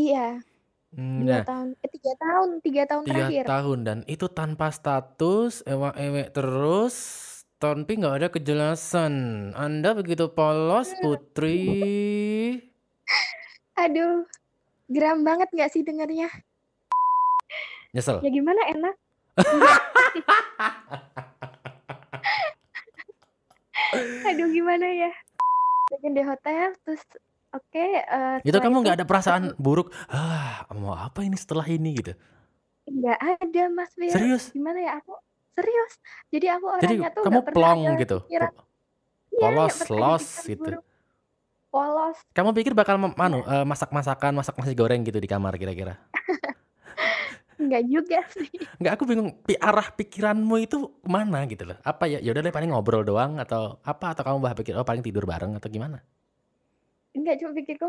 iya. Hmm, Dua nah, tahun, eh tiga tahun, tiga tahun tiga terakhir. tahun dan itu tanpa status, ewek-ewek terus, tapi nggak ada kejelasan. Anda begitu polos, Hmm. Putri. Aduh, geram banget nggak sih dengarnya? Nyesel. Ya gimana enak? Aduh gimana ya? Bikin di hotel, terus oke. eh, Itu kamu nggak ada perasaan buruk, ah mau apa ini setelah ini gitu. nggak ada Mas Wir. Serius? Gimana ya aku? Serius. Jadi aku Jadi orangnya tuh kamu plong gitu, pikiran. Iya, polos, ada los gitu. buruk. Polos. Kamu pikir bakal mem- Iya. anu, eh, masak-masakan, masak nasi goreng gitu di kamar kira-kira? Nggak juga sih. Nggak, aku bingung pi arah pikiranmu itu mana gitu loh. Apa ya? Ya udah deh paling ngobrol doang atau apa atau kamu bah pikir oh paling tidur bareng atau gimana? Enggak cuma pikirku,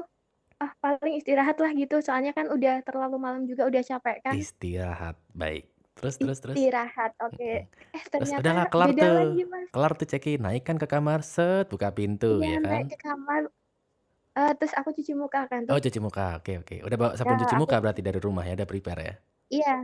ah paling istirahat lah gitu. Soalnya kan udah terlalu malam juga, udah capek kan. Istirahat. Baik. Terus terus terus. Istirahat, oke. Mm-mm. Eh Terus ternyata udahlah kelar beda tuh. lagi Mas. Kelar tuh check-in, naik kan ke kamar, set buka pintu Iya ya kan. naik ke kamar, eh, terus aku cuci muka kan Oh tuh. cuci muka, oke oke. Udah bawa Ya sabun cuci aku, muka berarti dari rumah ya, udah prepare ya. iya,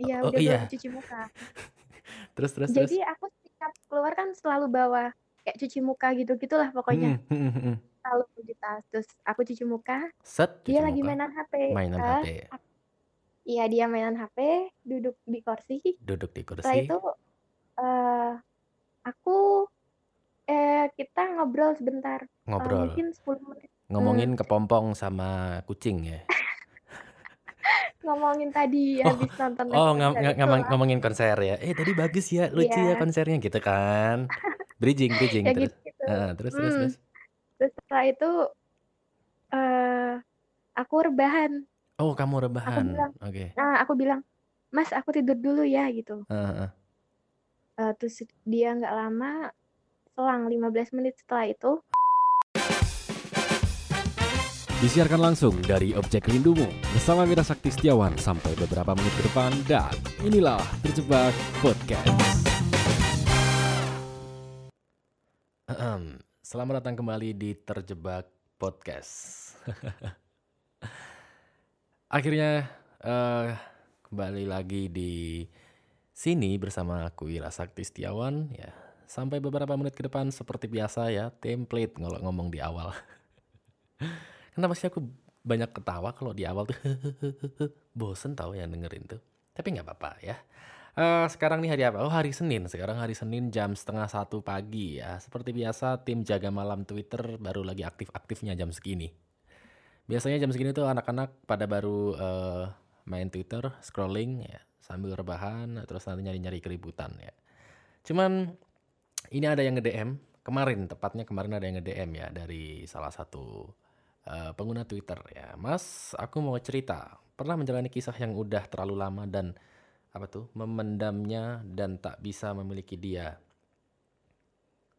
iya Oh, oh udah bawa iya. cuci muka. Terus terus terus. Jadi aku setiap keluar kan selalu bawa kayak cuci muka gitu gitulah pokoknya. Hmm, hmm, hmm, hmm. Selalu di tas. Terus aku cuci muka, Set cuci dia lagi muka, mainan HP. mainan Eh, HP, iya dia mainan HP, duduk di kursi. duduk di Setelah kursi, itu eh aku eh kita ngobrol sebentar. Eh, ngobrol, mungkin 10 menit. Hmm, ngomongin kepompong sama kucing ya. ngomongin tadi Oh, habis nonton oh ngomong- lah. ngomongin konser ya. Eh tadi bagus ya, lucu ya Iya, konsernya gitu kan. Bridging, bridging ya terus. Ah, terus terus Hmm. terus. Terus setelah itu eh aku rebahan. Oh kamu rebahan, oke. nah aku bilang, Mas aku tidur dulu ya gitu. Ah, ah. Eh, terus dia nggak lama, selang 15 menit setelah itu, Disiarkan langsung dari Objek Rindumu bersama Wira Sakti Setiawan sampai beberapa menit ke depan dan inilah Terjebak Podcast. Ahem. Selamat datang kembali di Terjebak Podcast. Akhirnya eh, kembali lagi di sini bersama aku Ira Sakti Setiawan ya. Sampai beberapa menit ke depan seperti biasa ya, template kalau ngomong di awal. Kenapa sih aku banyak ketawa kalau di awal tuh bosen tau yang dengerin tuh. Tapi nggak apa-apa ya. Eh, sekarang nih hari apa? Oh hari Senin. Sekarang hari Senin jam setengah satu pagi ya. Seperti biasa tim jaga malam Twitter baru lagi aktif-aktifnya jam segini. Biasanya jam segini tuh anak-anak pada baru eh, main Twitter, scrolling ya, sambil rebahan, terus nanti nyari-nyari keributan ya. Cuman ini ada yang nge-DM, kemarin tepatnya kemarin ada yang nge-DM ya dari salah satu eh, pengguna Twitter ya. Mas, aku mau cerita. Pernah menjalani kisah yang udah terlalu lama dan apa tuh? Memendamnya dan tak bisa memiliki dia.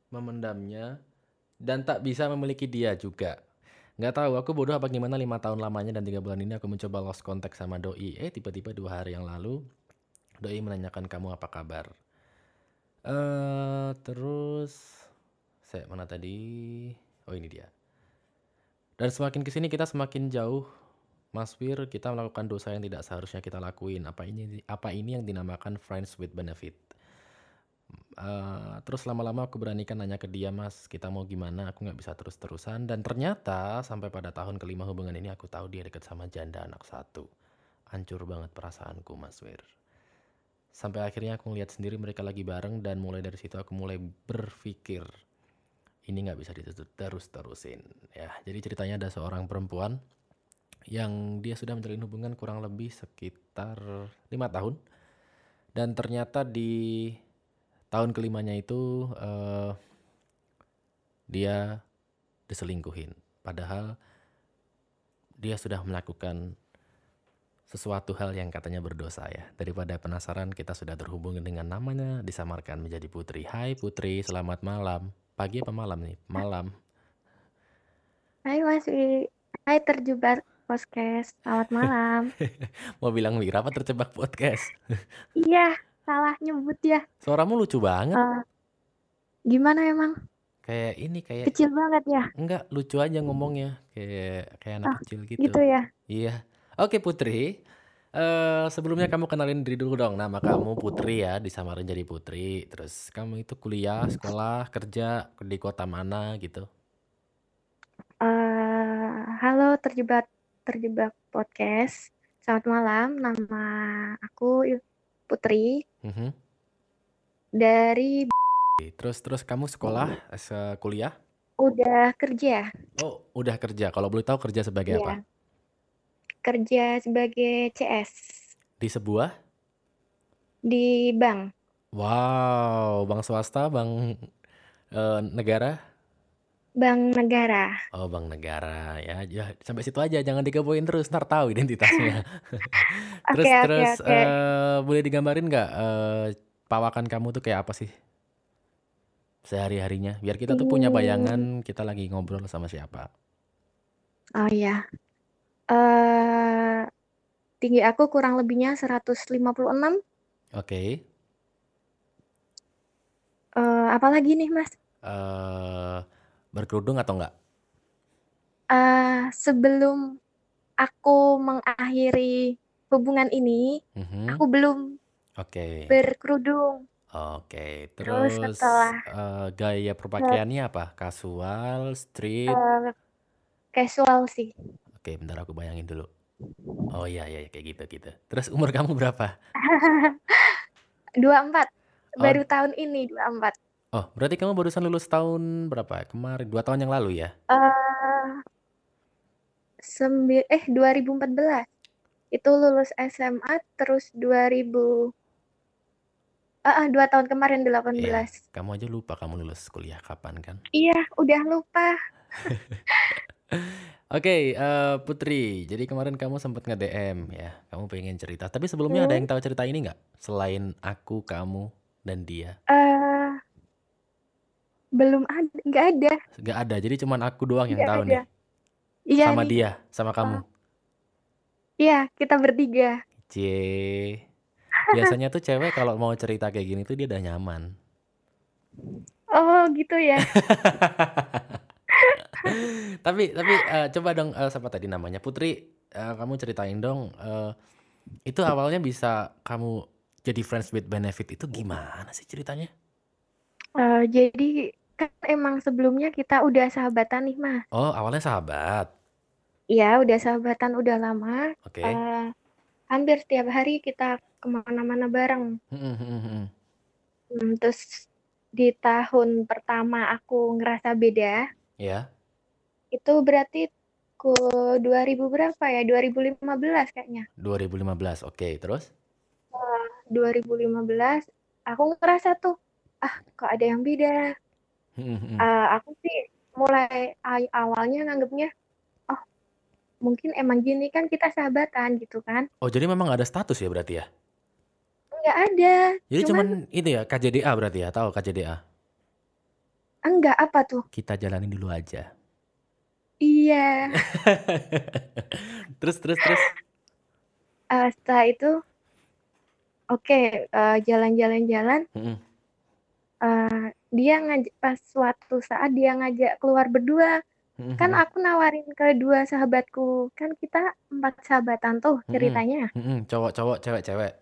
Memendamnya dan tak bisa memiliki dia juga. Nggak tahu aku bodoh apa gimana lima tahun lamanya dan tiga bulan ini aku mencoba lost contact sama doi. Eh tiba-tiba dua hari yang lalu doi menanyakan kamu apa kabar? Eh terus saya mana tadi? Oh ini dia. Dan semakin ke sini kita semakin jauh Mas Wir, kita melakukan dosa yang tidak seharusnya kita lakuin. Apa ini apa ini yang dinamakan friends with benefit? Eh, terus lama-lama aku beranikan nanya ke dia, Mas, kita mau gimana? Aku nggak bisa terus-terusan. Dan ternyata sampai pada tahun kelima hubungan ini aku tahu dia dekat sama janda anak satu. Hancur banget perasaanku, Mas Wir. Sampai akhirnya aku ngeliat sendiri mereka lagi bareng dan mulai dari situ aku mulai berpikir ini nggak bisa diterus-terusin. Ya, jadi ceritanya ada seorang perempuan yang dia sudah menjalin hubungan kurang lebih sekitar lima tahun. Dan ternyata di tahun kelimanya itu eh, dia diselingkuhin. Padahal dia sudah melakukan sesuatu hal yang katanya berdosa ya. Daripada penasaran kita sudah terhubung dengan namanya disamarkan menjadi Putri. Hai Putri selamat malam. Pagi apa malam nih? Malam. Hai Mas Wi, Hai terjebak podcast, selamat malam. mau bilang Wira apa terjebak podcast Iya, salah nyebut ya. suaramu lucu banget Eh, gimana emang? kayak ini kayak Kecil banget ya? enggak lucu aja ngomongnya kayak kayak anak Ah, kecil gitu Gitu ya? iya Oke Putri, eh sebelumnya kamu kenalin diri dulu dong. Nama kamu Putri ya, disamarin jadi Putri. Terus kamu itu kuliah, sekolah, kerja di kota mana gitu? Eh, halo terjebak terjebak podcast. Selamat malam, nama aku Putri Mhm. dari Terus terus kamu sekolah, se- kuliah? udah kerja. Oh, udah kerja. Kalau boleh tahu kerja sebagai Iya, apa? kerja sebagai CS Di sebuah? di bank. Wow, bank swasta, bank eh, negara? Bank negara. Oh, bank negara ya. Ya, sampai situ aja, jangan dikepoin terus, ntar tahu identitasnya. Terus oke, terus oke. eh, boleh digambarin nggak eh, pawakan kamu tuh kayak apa sih sehari-harinya? Biar kita tuh punya Hmm, bayangan kita lagi ngobrol sama siapa. oh iya. Eh, tinggi aku kurang lebihnya 156. Oke. Eh, apalagi nih, Mas? eh berkerudung atau enggak? Eh, sebelum aku mengakhiri hubungan ini, Mhm. aku belum Oke. berkerudung. Oke. Terus Terus setelah eh, gaya perpakaiannya apa? Kasual, street? eh, casual sih. Oke, bentar aku bayangin dulu. Oh iya iya kayak gitu gitu. Terus umur kamu berapa? 24. Oh, Baru tahun ini 24. Oh berarti kamu barusan lulus tahun berapa? Kemarin, dua tahun yang lalu ya? Eh, sembi eh 2014. Itu lulus SMA terus 2000 eh eh, dua tahun kemarin Iya, 18. kamu aja lupa kamu lulus kuliah kapan kan? Iya, udah lupa. Oke, eh, Putri. Jadi kemarin kamu sempat nge-DM ya. Kamu pengen cerita. Tapi sebelumnya ada Hmm, yang tahu cerita ini nggak? Selain aku, kamu, dan dia. eh belum ada, nggak ada, Nggak ada. Jadi cuman aku doang yang nggak tahu ada. nih. Iya Sama nih. dia, sama kamu. iya, kita bertiga. Cie. Biasanya tuh cewek kalau mau cerita kayak gini tuh dia udah nyaman. Oh, gitu ya. Tapi tapi eh, coba dong eh, siapa tadi namanya? Putri, eh, kamu ceritain dong eh, itu awalnya bisa kamu jadi friends with benefit itu gimana sih ceritanya? Eh, jadi kan emang sebelumnya kita udah sahabatan nih, Mas. Oh, awalnya sahabat. Iya, udah sahabatan udah lama. Oke. Eh, hampir setiap hari kita ke mana-mana bareng. Hmm, hmm, hmm. Hmm, terus di tahun pertama aku ngerasa beda, Ya, itu berarti ke 2000 berapa ya? 2015 kayaknya. 2015. Oke, terus? Eh, 2015 aku ngerasa tuh, ah kok ada yang beda. Hmm. Eh, aku sih mulai awalnya nganggapnya, oh mungkin emang gini kan kita sahabatan gitu kan. Oh, jadi memang nggak ada status ya berarti ya? Nggak ada, Jadi cuman cuman itu ya KJDA berarti ya? Tahu KJDA? enggak apa tuh? Kita jalanin dulu aja. Iya. Terus terus terus. Eh, setelah itu, oke eh, jalan-jalan-jalan. Hmm, eh, dia ngajak pas suatu saat dia ngajak keluar berdua. hmm, Kan aku nawarin ke dua sahabatku. Kan kita empat sahabatan tuh Hmm, ceritanya. hmm, hmm. Cowok-cowok, cewek-cewek.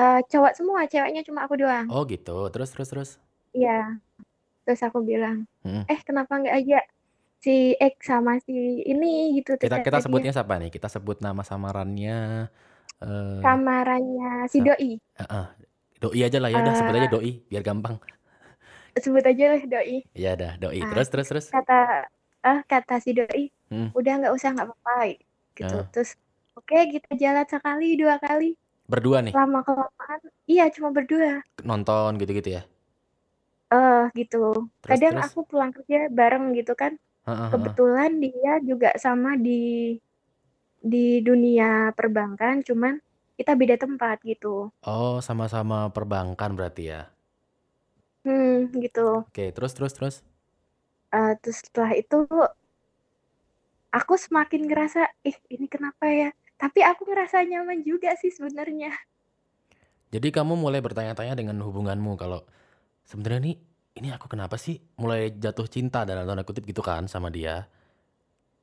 Eh, cowok semua, ceweknya cuma aku doang. Oh gitu. Terus terus terus. Iya. Terus aku bilang, Hmm. eh kenapa nggak ajak si X sama si ini gitu Kita kita kata dia. sebutnya siapa nih? Kita sebut nama samarannya. Eh, Samarannya si Doi. eh, eh. Doi aja lah ya udah sebut aja Eh, Doi biar gampang. sebut aja lah Doi. Ya dah Doi. Ah, Terus terus terus. kata eh kata si Doi, Hmm. udah nggak usah nggak apa-apa gitu. eh. Terus oke kita jalan sekali dua kali. Berdua nih Lama kelamaan, iya cuma berdua. nonton gitu-gitu ya. Eh gitu. Terus Kadang terus. aku pulang kerja bareng gitu kan. Heeh, heeh. Kebetulan dia juga sama di di dunia perbankan, cuman kita beda tempat gitu. Oh sama-sama perbankan berarti ya. Hmm, gitu. Oke terus terus terus. Eh, terus setelah itu aku semakin ngerasa, ih ini kenapa ya? Tapi aku ngerasa nyaman juga sih sebenarnya. Jadi kamu mulai bertanya-tanya dengan hubunganmu kalau sebenarnya nih ini aku kenapa sih mulai jatuh cinta dalam tanda kutip gitu kan sama dia.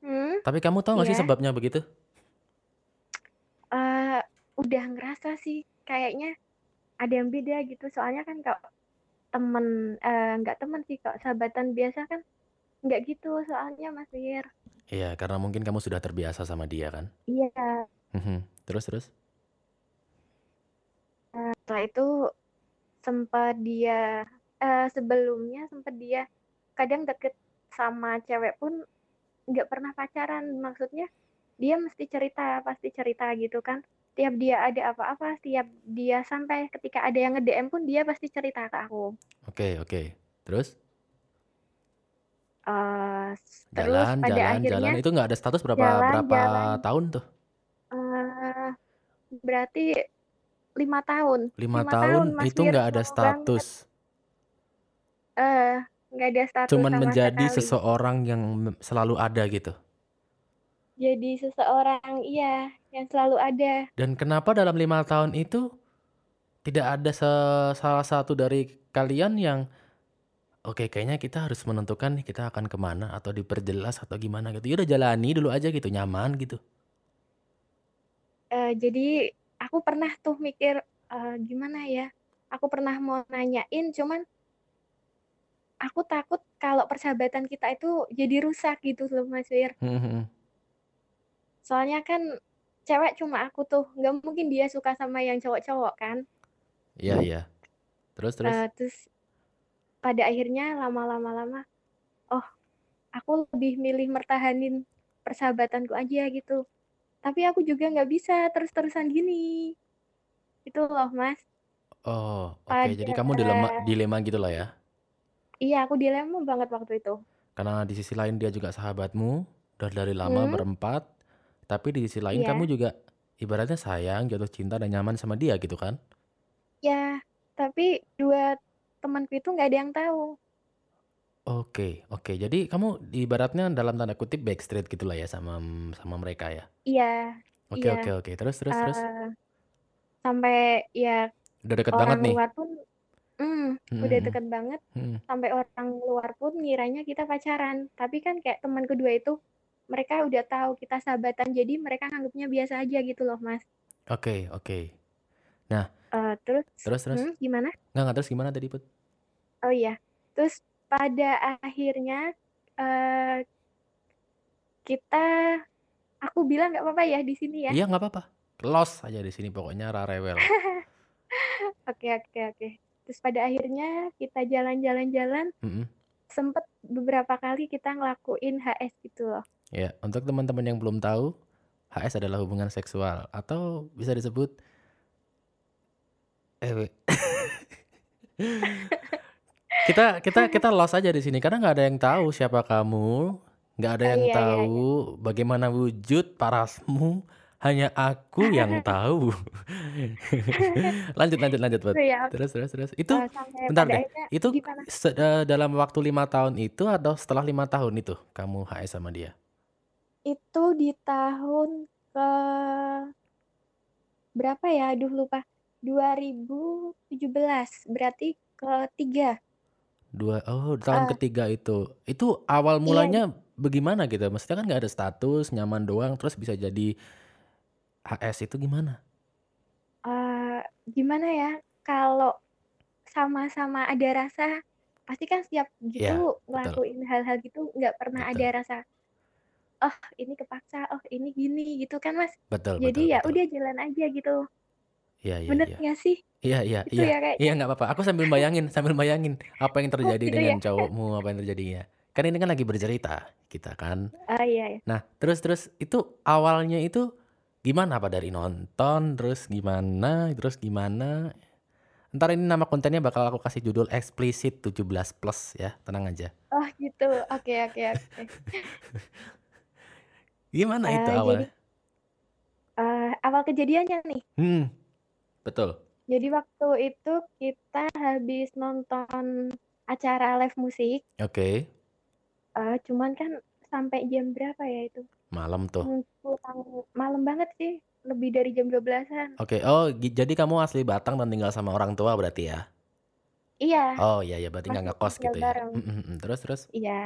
Hmm, Tapi kamu tahu gak sih iya. sebabnya begitu? Udah ngerasa sih kayaknya ada yang beda gitu. Soalnya kan kalau temen eh, nggak temen sih kok sahabatan biasa kan nggak gitu soalnya Mas Wir. Iya, karena mungkin kamu sudah terbiasa sama dia kan? Iya. Mhm. Terus terus? Eh, setelah itu sempat dia eh, sebelumnya sempat dia kadang deket sama cewek pun nggak pernah pacaran. Maksudnya dia mesti cerita, pasti cerita gitu kan. Tiap dia ada apa-apa, tiap dia sampai ketika ada yang nge-DM pun dia pasti cerita ke aku. Oke, oke. Terus? Eh, terus Jalan, pada jalan, akhirnya jalan. Itu nggak ada status berapa jalan, berapa jalan. tahun tuh? eh berarti lima tahun. Lima Lima tahun tahun itu Wir, nggak ada status. Eh, nggak ada status Cuman sama menjadi sekali. seseorang yang selalu ada gitu. Jadi seseorang iya yang selalu ada. Dan kenapa dalam lima tahun itu tidak ada se- salah satu dari kalian yang oke kayaknya kita harus menentukan nih kita akan ke mana atau diperjelas atau gimana gitu. Ya udah jalani dulu aja gitu, nyaman gitu. Eh, jadi aku pernah tuh mikir eh, gimana ya? Aku pernah mau nanyain, cuman aku takut kalau persahabatan kita itu jadi rusak gitu loh Mas Wir. Hmm, Soalnya kan cewek cuma aku tuh, nggak mungkin dia suka sama yang cowok-cowok kan. Iya, iya. Terus terus. Eh, terus pada akhirnya lama-lama lama, oh aku lebih milih mertahanin persahabatanku aja gitu. Tapi aku juga nggak bisa terus-terusan gini. Itu loh Mas. Oh, oke. Pada Jadi kamu dilema dilema gitu lah ya. iya aku dilema banget waktu itu. Karena di sisi lain dia juga sahabatmu, udah dari lama Hmm, berempat, tapi di sisi lain iya, kamu juga ibaratnya sayang, jatuh cinta dan nyaman sama dia gitu kan? ya. Tapi dua temanku itu nggak ada yang tahu. Oke, oke. Jadi kamu ibaratnya dalam tanda kutip backstreet gitu lah ya sama sama mereka ya. Iya, Oke, iya. oke, oke. Terus terus terus. Eh, sampai ya Udah deket banget orang nih. luar pun, Hmm, udah hmm, deket banget. hmm. Sampai orang luar pun ngiranya kita pacaran. Tapi kan kayak teman kedua itu mereka udah tahu kita sahabatan, jadi mereka nganggapnya biasa aja gitu loh, Mas. Oke, oke. Nah, Eh, terus, terus terus. hmm, gimana? Nggak, nggak terus gimana tadi, Put? Oh iya, terus pada akhirnya eh kita, aku bilang nggak apa-apa ya di sini ya. Iya, nggak apa-apa. Los aja di sini pokoknya rarewel. Oke, oke, oke. Terus pada akhirnya kita jalan-jalan-jalan, Mm-mm. sempet beberapa kali kita ngelakuin HS gitu loh. Ya, untuk teman-teman yang belum tahu, HS adalah hubungan seksual atau bisa disebut eh kita kita kita los aja di sini karena nggak ada yang tahu siapa kamu, nggak ada Oh yang iya, iya, iya. tahu bagaimana wujud parasmu, hanya aku yang tahu. lanjut lanjut lanjut, Bud. Itu ya, Terus terus terus. Itu eh, bentar deh. Itu se- eh, dalam waktu lima tahun itu atau setelah lima tahun itu kamu HS sama dia? Itu di tahun ke berapa ya? Aduh lupa. 2017, berarti ketiga. Dua, oh tahun Eh, ketiga itu. Itu awal iya, mulanya bagaimana gitu? Maksudnya kan nggak ada status, nyaman doang, terus bisa jadi HS itu gimana? eh, gimana ya? Kalau sama-sama ada rasa, pasti kan setiap Ya, gitu betul, ngelakuin hal-hal gitu nggak pernah ada betul, rasa, oh ini kepaksa, oh ini gini gitu kan Mas. betul, betul, Jadi ya betul. udah jalan aja gitu. Iya, iya, Bener iya. nggak sih? Iya, iya, Itu iya. ya kayaknya. Iya, nggak apa-apa. Aku sambil bayangin, sambil bayangin apa yang Oh terjadi gitu ya? dengan cowokmu, apa yang terjadinya. Kan ini kan lagi bercerita kita kan. Ah iya ya. Nah, terus terus itu awalnya itu gimana? Apa dari nonton, terus gimana, terus gimana? Ntar ini nama kontennya bakal aku kasih judul eksplisit 17 plus ya, tenang aja. Oh gitu. Oke oke oke. Gimana itu Eh, jadi awalnya? eh, awal kejadiannya nih. Hmm, betul. Jadi waktu itu kita habis nonton acara live musik. Oke, eh, cuman kan sampai jam berapa ya itu? malam tuh. Hmm, Pulang malam banget sih. Lebih dari jam 12-an. Oke, oh gi- jadi kamu asli Batang dan tinggal sama orang tua berarti ya? Iya, Oh iya ya, berarti nggak masih ngekos tinggal gitu ya? bareng. Mm, mm, mm. Terus terus? Iya.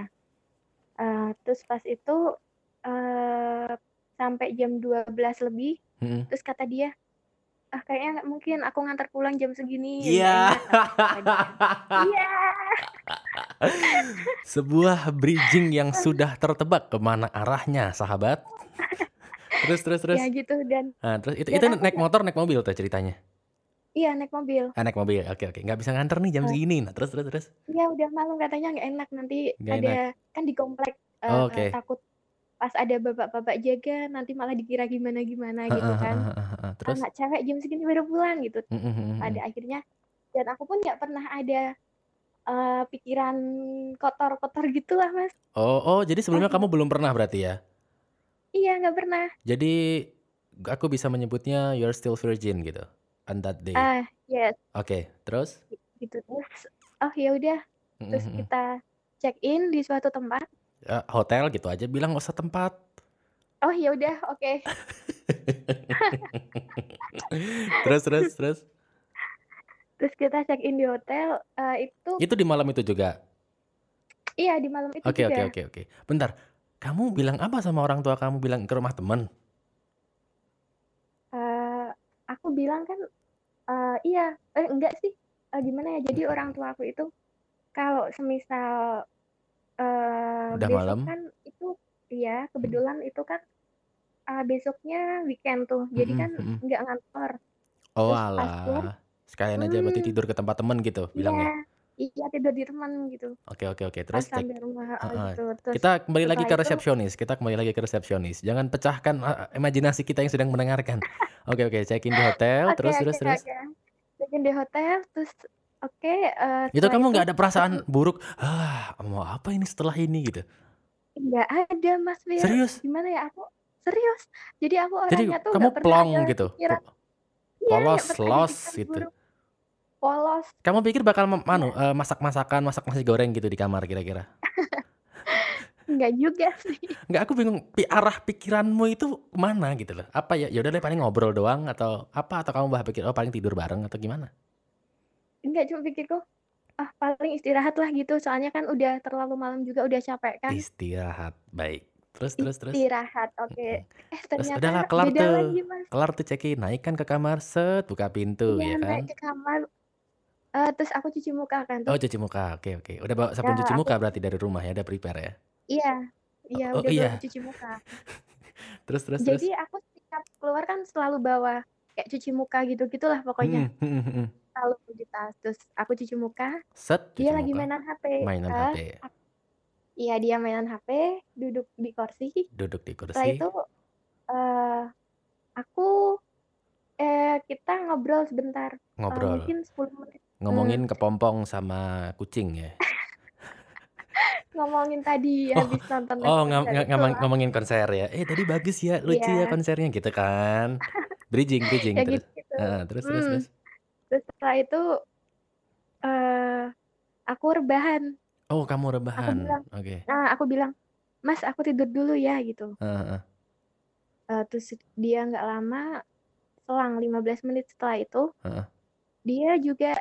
Eh, terus pas itu eh sampai jam 12 lebih, Mm, mm. terus kata dia, ah kayaknya nggak mungkin aku ngantar pulang jam segini, Iya. enak," kata dia. Iya. Sebuah bridging yang sudah tertebak ke mana arahnya, sahabat. Terus terus terus. Ya gitu dan Nah, terus itu dan itu aku naik motor, naik mobil tuh ceritanya? iya naik mobil. Ah, naik mobil. Oke oke. Nggak bisa nganter nih jam Eh. segini. Nah, terus terus terus. Iya udah malam katanya nggak enak nanti Nggak ada enak. kan di komplek eh, Oh, oke. takut pas ada bapak-bapak jaga nanti malah dikira gimana-gimana gitu kan. Terus? Anak cewek jam segini baru pulang gitu. Mhm mhm mhm. Pada akhirnya dan aku pun nggak pernah ada eh, pikiran kotor-kotor gitulah mas. Oh oh, jadi sebelumnya kamu belum pernah berarti ya? Iya nggak pernah. Jadi aku bisa menyebutnya you're still virgin gitu on that day. Ah yes Oke, terus? gitu terus. Oh ya udah terus kita check in di suatu tempat. Eh, hotel gitu aja bilang nggak usah tempat. Oh ya udah oke. Terus terus terus. Terus kita check in di hotel eh, itu Itu di malam itu juga. iya di malam itu Oke oke oke oke. Bentar. Kamu bilang apa sama orang tua kamu bilang ke rumah teman? Eh, aku bilang kan eh, iya eh enggak sih Eh, gimana ya jadi orang tua aku itu kalau semisal eh Udah besok malam? kan itu iya kebetulan itu kan eh, besoknya weekend tuh jadi Mhm kan mhm. nggak ngantor Oh terus pas alah. Sekalian aja berarti hmm tidur ke tempat teman gitu iya bilangnya. iya tidur di teman gitu Oke oke oke. pas Terus cek. sampai rumah Heeh. gitu terus Kita kembali lagi setelah ke itu resepsionis. Kita kembali lagi ke resepsionis. Jangan pecahkan uh, imajinasi kita yang sedang mendengarkan. Oke oke. Check in di hotel. oke Terus oke terus terus. oke check in di hotel terus oke eh, Itu kamu nggak ada perasaan buruk. Ah, mau apa ini setelah ini gitu? nggak ada Mas Fir Serius? gimana ya aku serius jadi aku Jadi orangnya tuh kamu plong gitu. Po- iya Polos, ada los gitu. buruk polos Kamu pikir bakal mem- anu, nggak eh, masak-masakan, masak nasi goreng gitu di kamar kira-kira? nggak juga sih Nggak, aku bingung pi- arah pikiranmu itu ke mana gitu loh. Apa ya? Ya udah deh paling ngobrol doang atau apa atau kamu bah pikir oh paling tidur bareng atau gimana? Nggak cuma pikirku ah paling istirahat lah gitu soalnya kan udah terlalu malam juga udah capek kan Istirahat. Baik. Terus terus terus. istirahat oke Mm-mm. eh Terus udahlah ternyata kelar beda tuh. lagi Mas Kelar tuh check-in, naikkan ke kamar, set buka pintu iya ya kan? naik ke kamar eh, terus aku cuci muka kan Oh, tuh cuci muka. Oke, oke. Udah bawa ya sabun cuci aku muka berarti dari rumah ya, udah prepare ya. iya iya Oh, oh udah bawa iya. cuci muka Terus terus terus. jadi aku setiap keluar kan selalu bawa kayak cuci muka gitu gitulah pokoknya Hmm, hmm, hmm, hmm. Selalu di tas. Terus aku cuci muka. Set cuci dia lagi muka, mainan HP mainan eh HP, iya dia mainan HP duduk di kursi. Duduk di setelah kursi, itu eh aku eh kita ngobrol sebentar. Eh, ngobrol, mungkin 10 menit. Hmm, ngomongin kepompong sama kucing ya. ngomongin tadi Oh, habis nonton oh ngam- itu. ngomong- ngomongin konser ya. Eh tadi bagus ya, lucu ya iya konsernya gitu kan. Bridging, bridging ya terus. gitu terus terus hmm. terus. terus setelah itu eh aku rebahan Oh kamu rebahan, oke. nah aku bilang mas aku tidur dulu ya gitu Heeh, heeh. Eh, terus dia nggak lama selang 15 menit setelah itu heeh. dia juga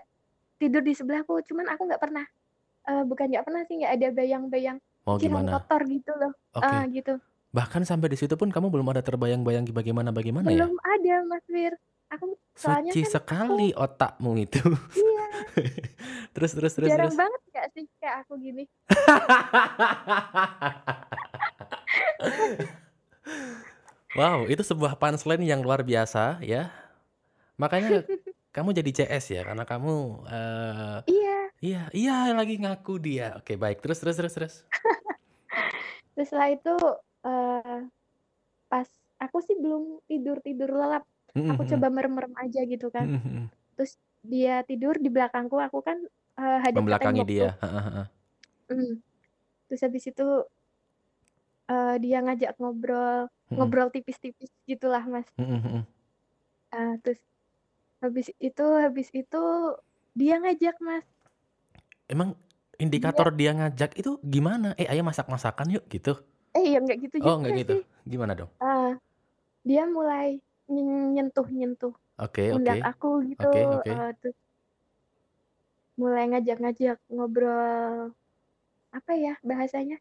tidur di sebelahku cuman aku nggak pernah eh, bukan nggak pernah sih nggak ada bayang-bayang Mau pikiran gimana? kotor gitu loh Oke. ah gitu Bahkan sampai di situ pun kamu belum ada terbayang-bayang bagaimana bagaimana ya? belum ada Mas Wir aku soalnya Suci kan aku sekali otakmu itu. iya Terus terus terus jarang terus. banget nggak sih kayak aku gini Wow, itu sebuah punchline yang luar biasa ya. Makanya kamu jadi CS ya karena kamu eh iya iya iya lagi ngaku dia. Oke, baik. Terus terus terus terus. terus setelah itu eh, pas aku sih belum tidur tidur lelap Aku coba merem-merem aja gitu kan terus dia tidur di belakangku aku kan eh, hadap Membelakangi dia. Mm. terus habis itu eh, dia ngajak ngobrol Mm, mm, ngobrol tipis-tipis gitulah mas. Ah, terus habis itu habis itu dia ngajak mas Emang dia indikator dia ngajak itu gimana? Eh, ayo masak-masakan yuk gitu. eh ya nggak gitu Oh, nggak gitu. sih Gimana dong? Ah, dia mulai nyentuh nyentuh Oke, pundak oke. aku gitu Oke, oke. eh, terus mulai ngajak-ngajak ngobrol apa ya bahasanya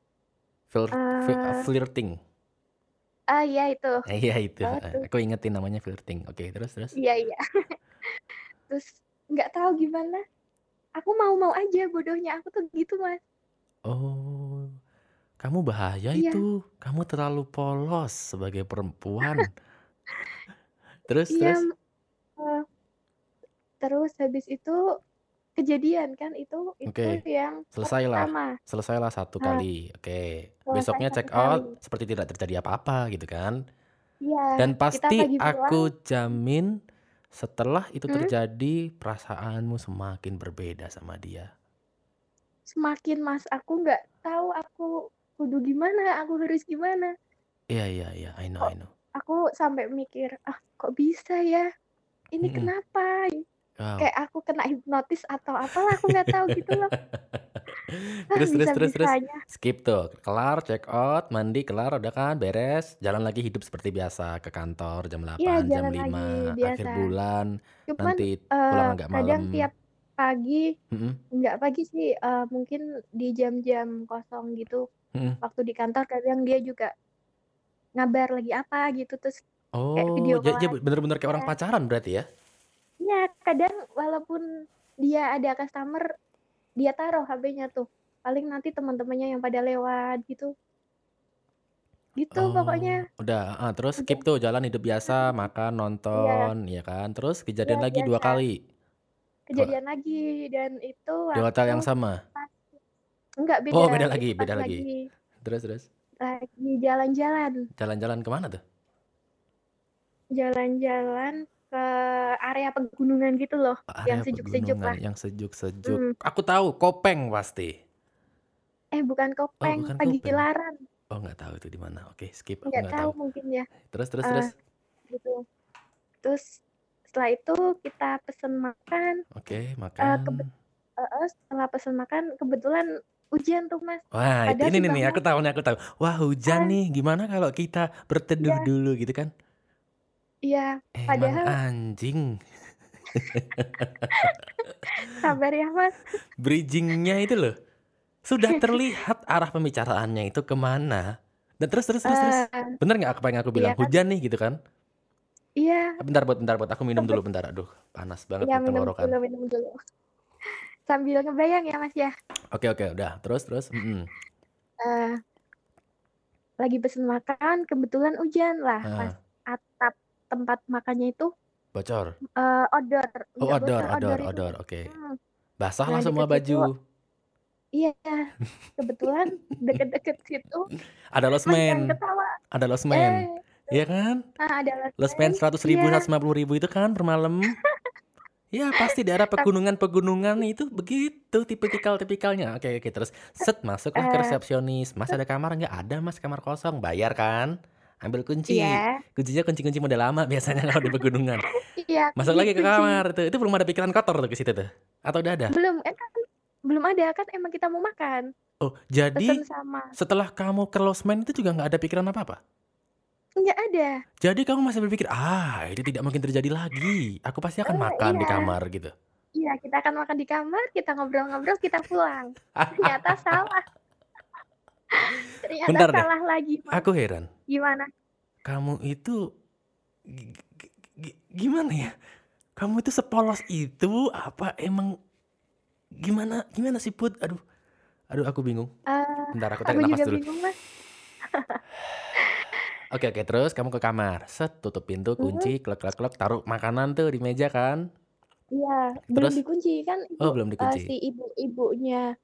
Flir- fi- eh flirting. Ah, iya itu. Eh, iya itu, heeh, tuh. aku ingetin namanya flirting. Oke, terus terus? Iya iya. Terus nggak tahu gimana, aku mau-mau aja bodohnya aku tuh gitu, Mas. Oh, kamu bahaya Iya. itu, kamu terlalu polos sebagai perempuan. Terus Iya, terus? eee, terus habis itu kejadian kan itu itu Oke, yang selesailah pertama. selesailah 1 Nah, kali, oke. selesai Besoknya 1 check kali. out seperti tidak terjadi apa-apa gitu kan. Iya, Dan kita pasti pagi pulang aku jamin setelah itu Hmm? terjadi perasaanmu semakin berbeda sama dia. Semakin, Mas, aku nggak tahu aku kudu gimana, aku harus gimana. Iya iya iya, I know Kok I know. Aku sampai mikir, "Ah, kok bisa ya? Ini Mhm. kenapa?" Wow. Kayak aku kena hipnotis atau apalah, aku nggak tahu gitu loh. Ah, Terus terus terus terus? Skip tuh, kelar check out, mandi, kelar, udah kan, beres, jalan lagi hidup seperti biasa, ke kantor jam Iya, 8, jam jalan lagi 5, akhir bulan, Cuman, nanti eee, pulang agak kadang malam. tiap pagi Mhm. nggak pagi sih, eee, mungkin di jam-jam kosong gitu, Mhm. waktu di kantor kadang dia juga ngabar lagi apa gitu, terus kayak Oh, video ja dia call-an bener-bener kayak orang iya. pacaran berarti ya? Iya, kadang walaupun dia ada customer, dia taruh HP-nya tuh, paling nanti teman-temannya yang pada lewat gitu. Gitu Oh, pokoknya. udah, heeh, terus Udah. skip tuh jalan hidup biasa, Mhm. makan, Iya. nonton, ya kan, terus Iya, kejadian lagi 2 biasa. kali? Dua Kejadian lagi dan itu Di hotel yang sama? pas enggak Oh, beda, beda itu lagi beda lagi. lagi Terus terus? Lagi jalan-jalan. Jalan-jalan ke mana tuh? Jalan-jalan ke area pegunungan gitu loh, yang Area sejuk-sejuk pegunungan lah. yang sejuk-sejuk. Mhm. Aku tahu, Kopeng pasti. Eh, bukan Oh, Kopeng, bukan Pagi Kopeng. Oh, nggak tahu itu di mana. Oke, skip, Nggak tahu tahu. mungkin ya. Terus terus Eee, terus? gitu. Terus setelah itu kita pesen makan, Oke, eee, kebet makan. heeh, setelah pesen makan kebetulan hujan tuh, Mas. Wah, Padahal ini nih aku tahu nih, aku tahu. Wah, hujan ah, nih, gimana kalau kita berteduh iya dulu gitu kan? iya, Emang padahal anjing. sabar ya, Mas. Bridging-nya itu loh, sudah terlihat arah pembicaraannya itu ke mana. Dan terus terus terus terus. Eee, Bener nggak apa yang aku bilang? iya kan? Hujan nih gitu kan? Iya. Bentar, Bud, bentar, Bud, aku minum dulu bentar. Aduh, panas banget nih minum tenggorokan. dulu minum dulu. Sambil ngebayang ya, Mas, ya. Oke oke, udah. Terus terus? Mhm. Eee, lagi pesen makan, kebetulan hujan. Lah, pas Heeh. atap tempat makannya itu, Bocor? eee, odor, Oh, nggak odor bocor, odor odor oke. Basah Nah, lah semua baju. iya, kebetulan deket-deket situ Ada losmen, ada losmen, Eh, iya kan? ah, ada Losmen losmen, 100.000, iya. 150.000 itu kan per malam. Ya pasti daerah pegunungan-pegunungan itu begitu tipikal-tipikalnya. Oke oke, terus set masuklah ke eee resepsionis. "Mas ada kamar nggak?" "Ada Mas, kamar kosong." "Bayar kan?" "Ambil kunci." Iya. Kuncinya kunci-kunci model lama biasanya kalau di pegunungan. Iya, Masuk lagi ke kunci. kamar tuh, itu belum ada pikiran kotor tuh ke situ tuh? Atau udah ada? Belum, eh, kan belum ada, kan emang kita mau makan. Oh, jadi sama setelah kamu ke losmen itu juga nggak ada pikiran apa-apa? Nggak ada. Jadi kamu masih berpikir, "Ah, itu tidak mungkin terjadi lagi. Aku pasti akan Eee, makan di iya. kamar," gitu? Iya, kita akan makan di kamar, kita ngobrol-ngobrol, kita pulang. Ternyata salah. Ternyata Bentar deh, salah lagi, Mas. aku heran. Gimana? Kamu itu gi gi gi gimana ya? Kamu itu sepolos itu apa emang gimana gimana sih, Put? Aduh aduh aku bingung. Eee, Bentar aku aku tarik nafas juga dulu. bingung, Mas. Oke oke, terus kamu ke kamar, set, tutup pintu, kunci, klek klek klek, taruh makanan tuh di meja kan? Iya, belum Terus? dikunci, kan Oh, belum eee, dikunci. si ibu-ibunya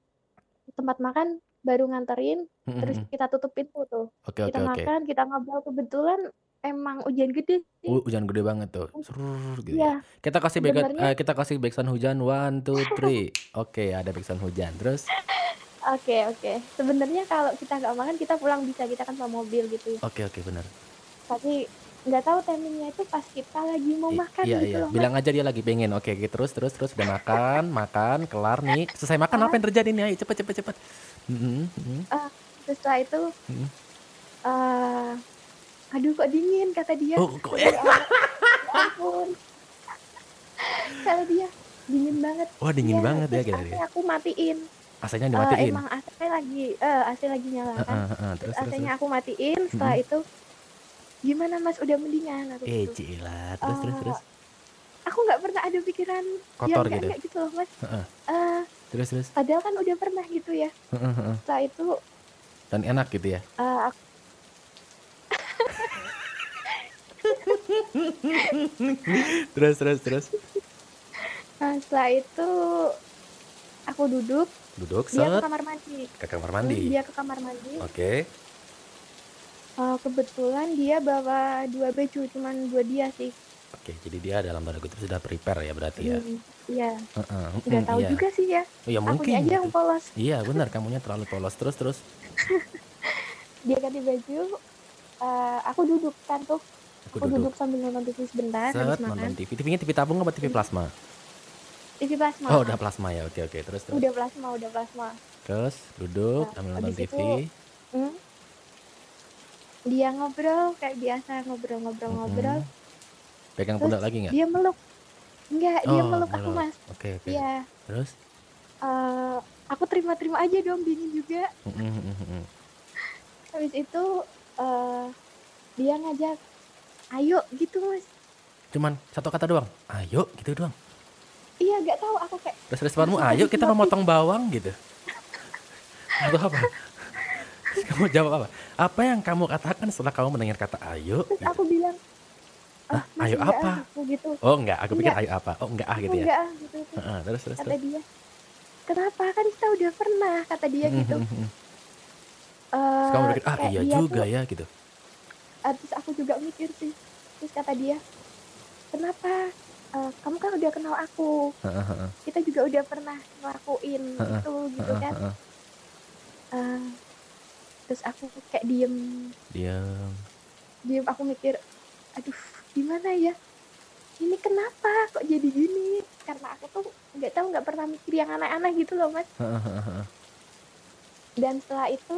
tempat makan baru nganterin, Mhm terus kita tutup pintu tuh. Oke oke Kita oke. makan, kita ngobrol, kebetulan emang hujan gede sih. Uh, hujan gede banget tuh, srrr gitu ya. Iya, Kita kasih sebenarnya eee, kita kasih backsound hujan, 1, 2, 3. Oke, ada backsound hujan, terus? Oke oke. Sebenarnya kalau kita nggak makan, kita pulang bisa, kita kan bawa mobil gitu ya. Oke oke, bener. Tapi nggak tahu timing-nya itu pas kita lagi mau I makan iya gitu iya, loh, Mas. bilang aja dia lagi pengen. Oke oke, terus terus terus, udah makan makan, kelar nih. Selesai makan apa Ah. yang terjadi nih? Ayo cepet cepet cepet. Mhm mhm. Eee, terus setelah itu, Mhm. eee, "Aduh kok dingin?" kata dia. Oh, kok Ya ya ampun. Kata dia, "Dingin banget." Wah, dingin Iya, banget ya dia. aku matiin. AC-nya Eee, dimatiin? emang AC lagi eee, AC lagi nyala kan. Heeh heeh, Terus terus terus AC-nya aku matiin, setelah Mhm. itu gimana mas udah mendingan aku Eh, gitu cila. Terus terus Eh, terus. aku nggak pernah ada pikiran yang Kotor enggak gitu. gitu loh mas Heeh. Eh, Terus terus. padahal kan udah pernah gitu ya Heeh, heeh. setelah itu Dan enak gitu ya. eh, aku Terus terus terus. nah, setelah itu aku duduk Duduk dia ke set kamar mandi ke kamar mandi. dia ke kamar mandi Oke. Eh, kebetulan dia bawa dua baju cuman dua dia sih Oke, jadi dia dalam tanda kutip sudah prepare ya berarti ya. Hmm, iya Heeh, nggak mm, tahu iya. juga sih ya Oh, ya mungkin. akunya aja yang gitu. polos Iya, benar kamunya terlalu polos. Terus terus. dia ganti baju eh, aku duduk kan tuh Aku aku duduk. duduk sambil nonton TV sebentar Set habis nonton TV. TV-nya TV tabung apa TV plasma? TV plasma Oh, udah plasma ya. Oke, oke. Terus terus. udah plasma udah plasma Terus duduk Nah, sambil nonton TV. itu- Hmm. dia ngobrol kayak biasa ngobrol-ngobrol-ngobrol Mm-mm. Pegang Terus pundak lagi nggak? dia meluk enggak dia Oh, meluk aku meluk. mas Oke, oke. iya Terus? eh, aku terima-terima aja dong dingin juga Mm-mm, mm-mm. habis itu eh, dia ngajak ayo gitu mas Cuman satu kata doang. Ayo, gitu doang. Iya gak tahu aku kayak Terus responmu, ayo kita hipnotis. memotong bawang gitu. Atau apa? Kamu jawab apa? Apa yang kamu katakan setelah kamu mendengar kata ayo? terus gitu? aku bilang ah Ayo apa? ah," aku gitu Oh enggak, aku pikir ayo apa? Oh enggak ah gitu ya. enggak ah gitu terus Heeh, terus terus kata terus. dia kenapa kan kita udah pernah kata dia gitu Mhm, mhm. Eh, Terus kamu pikir, ah iya juga tuh- ya gitu. ah, terus aku juga mikir sih terus kata dia kenapa Eh, kamu kan udah kenal aku Heeh, heeh, kita juga udah pernah ngelakuin itu gitu heeh, kan heeh. Eh, terus aku kayak diem Diam. diem aku mikir aduh gimana ya ini kenapa kok jadi gini karena aku tuh nggak tahu nggak pernah mikir yang aneh-aneh gitu loh mas Heeh, heeh, heeh. dan setelah itu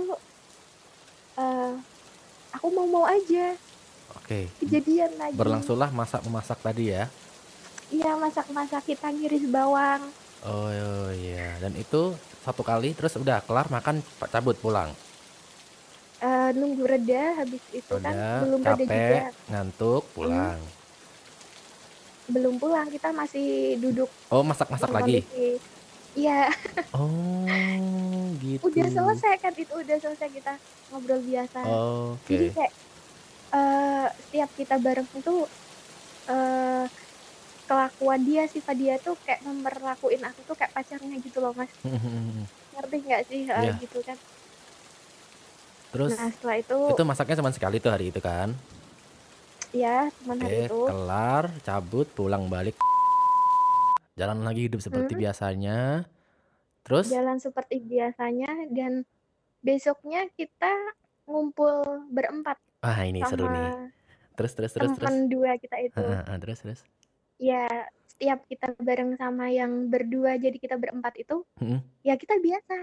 eh aku mau mau aja Oke. kejadian lagi Berlangsunglah masak memasak tadi ya. Iya masak-masak kita ngiris bawang Oh iya, dan itu satu kali terus udah kelar makan pak cabut pulang. Eh, nunggu reda habis itu kan Udah belum reda juga ngantuk, pulang. belum pulang kita masih duduk Oh masak-masak lagi. Iya Oh gitu. udah selesai kan itu udah selesai kita ngobrol biasa Oke. jadi kayak eh setiap kita bareng tuh eh kelakuan dia sifat dia tuh kayak memperlakuin aku tuh kayak pacarnya gitu loh mas ngerti nggak sih Iya. gitu kan Terus nah setelah itu, itu masaknya cuma sekali tuh hari itu kan. ya cuman hari Oke, itu kelar, cabut, pulang balik. Jalan lagi hidup seperti Hmm. biasanya. Terus jalan seperti biasanya dan besoknya kita ngumpul berempat ah ini seru nih. Terus terus terus terus. teman dua kita itu Heeh, heeh, terus terus. Ya setiap kita bareng sama yang berdua jadi kita berempat itu Mm-mm. ya kita biasa.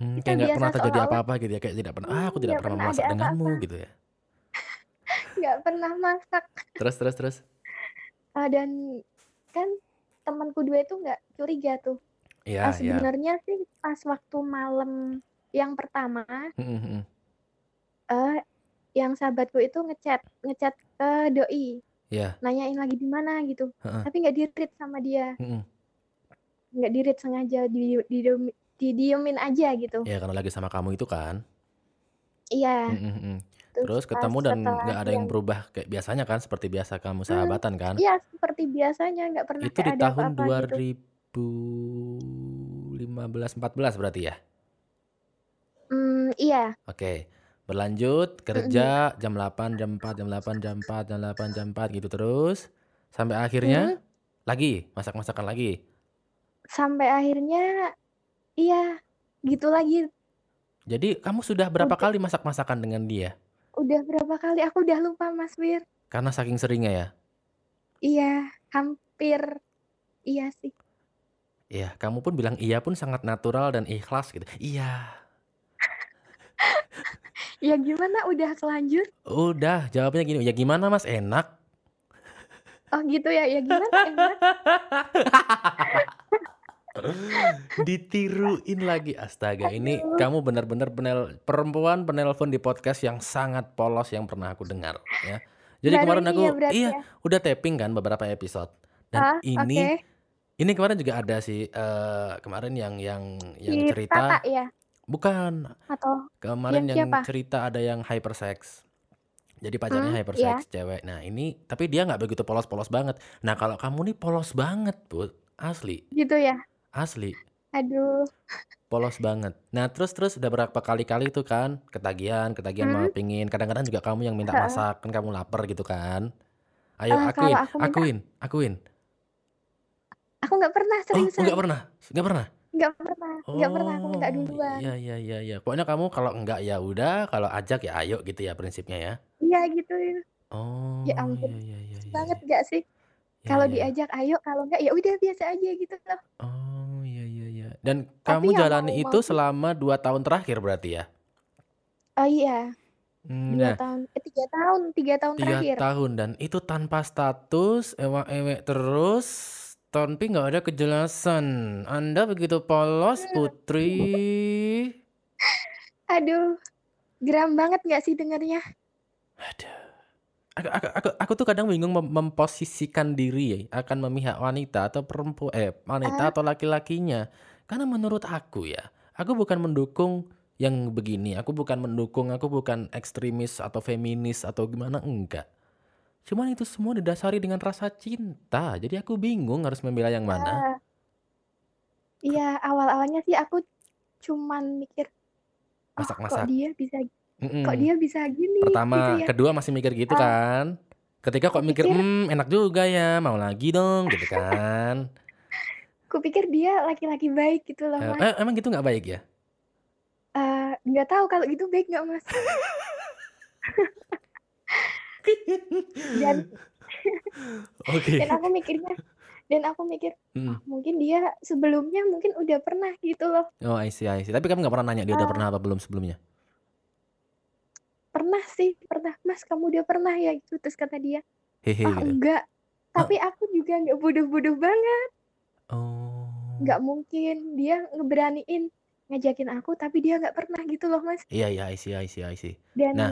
Hmm, Kita kayak nggak pernah terjadi apa-apa gitu ya kayak tidak pernah ah aku Hmm, tidak pernah memasak ada denganmu apa. gitu ya. Nggak pernah masak. Terus terus terus? Ah, dan kan temanku dua itu nggak curiga tuh. Iya Ah, iya. sebenarnya sih pas waktu malam yang pertama Mm, mm, mm. eh yang sahabatku itu ngechat ngechat ke doi Iya. nanyain lagi di mana gitu. Heeh. tapi nggak dirit sama dia. Mm, mm. nggak dirit sengaja di, di, didiemin aja gitu. Ya karena lagi sama kamu itu kan? Iya. Mm, mm, mm. terus pas ketemu dan nggak ada yang berubah kayak biasanya kan? Seperti biasa kamu Hmm, sahabatan kan? iya seperti biasanya. Nggak pernah itu di ada tahun apa-apa gitu. 2015 14 berarti ya? Hmm, iya. Oke, berlanjut kerja jam 8, jam 4, jam 8, jam 4, jam 8, jam 4 gitu terus sampai akhirnya Hmm. lagi masak-masakan lagi. sampai akhirnya iya gitu lagi Jadi kamu sudah berapa Udah. kali masak-masakan dengan dia? udah berapa kali aku udah lupa Mas Wir Karena saking seringnya ya. iya hampir iya sih Iya, kamu pun bilang iya pun sangat natural dan ikhlas gitu. Iya. Ya gimana udah kelanjur Udah, jawabnya gini. Ya gimana Mas? Enak. oh gitu ya ya gimana enak Ditiruin lagi, astaga ini Aduh. kamu benar-benar penel perempuan penelpon di podcast yang sangat polos yang pernah aku dengar ya. Jadi Baru kemarin ini aku ya iya, ya? udah tapping kan beberapa episode dan Ah, ini oke. ini kemarin juga ada sih, eee, kemarin yang yang yang Si Tata cerita ya? Bukan, Atau kemarin yang yang siapa? cerita ada yang hypersex. Jadi pacarnya iya. hypersex cewek. Nah ini tapi dia nggak begitu polos-polos banget. Nah kalau kamu nih polos banget, Put, asli Gitu ya? asli. Aduh. Polos banget. Nah terus terus udah berapa kali-kali tuh kan ketagihan ketagihan Mmm. mau pingin, kadang-kadang juga kamu yang minta masak, kan kamu lapar gitu kan. Ayo Eee, akuin aku minta akuin akuin. Aku nggak pernah, Oh, seriusan. nggak pernah nggak pernah? Nggak pernah nggak pernah aku minta Oh, duluan. iya iya iya iya. Pokoknya kamu kalau enggak ya udah, kalau ajak ya ayo gitu ya prinsipnya ya? Iya gitu. Oh, Ya iya ampun, iya iya iya banget iya. nggak sih? Iya Kalau iya. diajak ayo, kalau nggak ya udah biasa aja gitu loh. Oh, iya iya iya. Dan Tapi kamu ya jalani mau itu mau selama 2 tahun terakhir berarti ya? Oh iya, 2 nah tahun eh 3 tahun 3 tahun 3 terakhir. tahun dan itu tanpa status, ewek-ewek terus, tapi nggak ada kejelasan. Anda begitu polos. Putri. Aduh, geram banget nggak sih dengernya? Aduh. Aku aku aku aku tuh kadang bingung mem memposisikan diri akan memihak wanita atau perempu eh, wanita Ah. atau laki-lakinya. Karena menurut aku ya, aku bukan mendukung yang begini, aku bukan mendukung, aku bukan ekstremis atau feminis atau gimana, enggak. Cuman itu semua didasari dengan rasa cinta. Jadi aku bingung harus membela yang mana. Ah. Iya, awal-awalnya sih aku cuman mikir, "Oh, kok Masak-masak. dia bisa kok Mhm. dia bisa gini?" Gitu Pertama, ya. kedua masih mikir gitu Ah. kan. Ketiga Aku kok mikir, pikir "Mmm, enak juga ya, mau lagi dong," gitu kan. kupikir dia laki-laki baik gitu loh, Eee, Mas. eh, emang gitu nggak baik ya? Eee, nggak tahu kalau gitu baik nggak, Mas? Dan Oke. dan aku mikirnya dan aku mikir, "Oh, Mhm. mungkin dia sebelumnya mungkin udah pernah," gitu loh. Oh, I see I see. Tapi kamu nggak pernah nanya dia udah Ah. pernah apa belum sebelumnya? Pernah sih, pernah, "Mas, kamu udah pernah ya?" Gitu. Terus kata dia, Hehe "Ah, gitu? enggak." Ah. Tapi aku juga nggak bodoh-bodoh banget. Oh. Nggak mungkin dia ngeberaniin ngajakin aku, tapi dia nggak pernah gitu loh, Mas. Iya iya, I see I see I see. Dan Nah